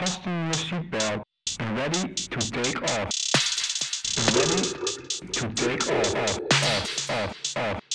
fasten your seatbelt and ready to take off. And ready to take off, off, off, off, off.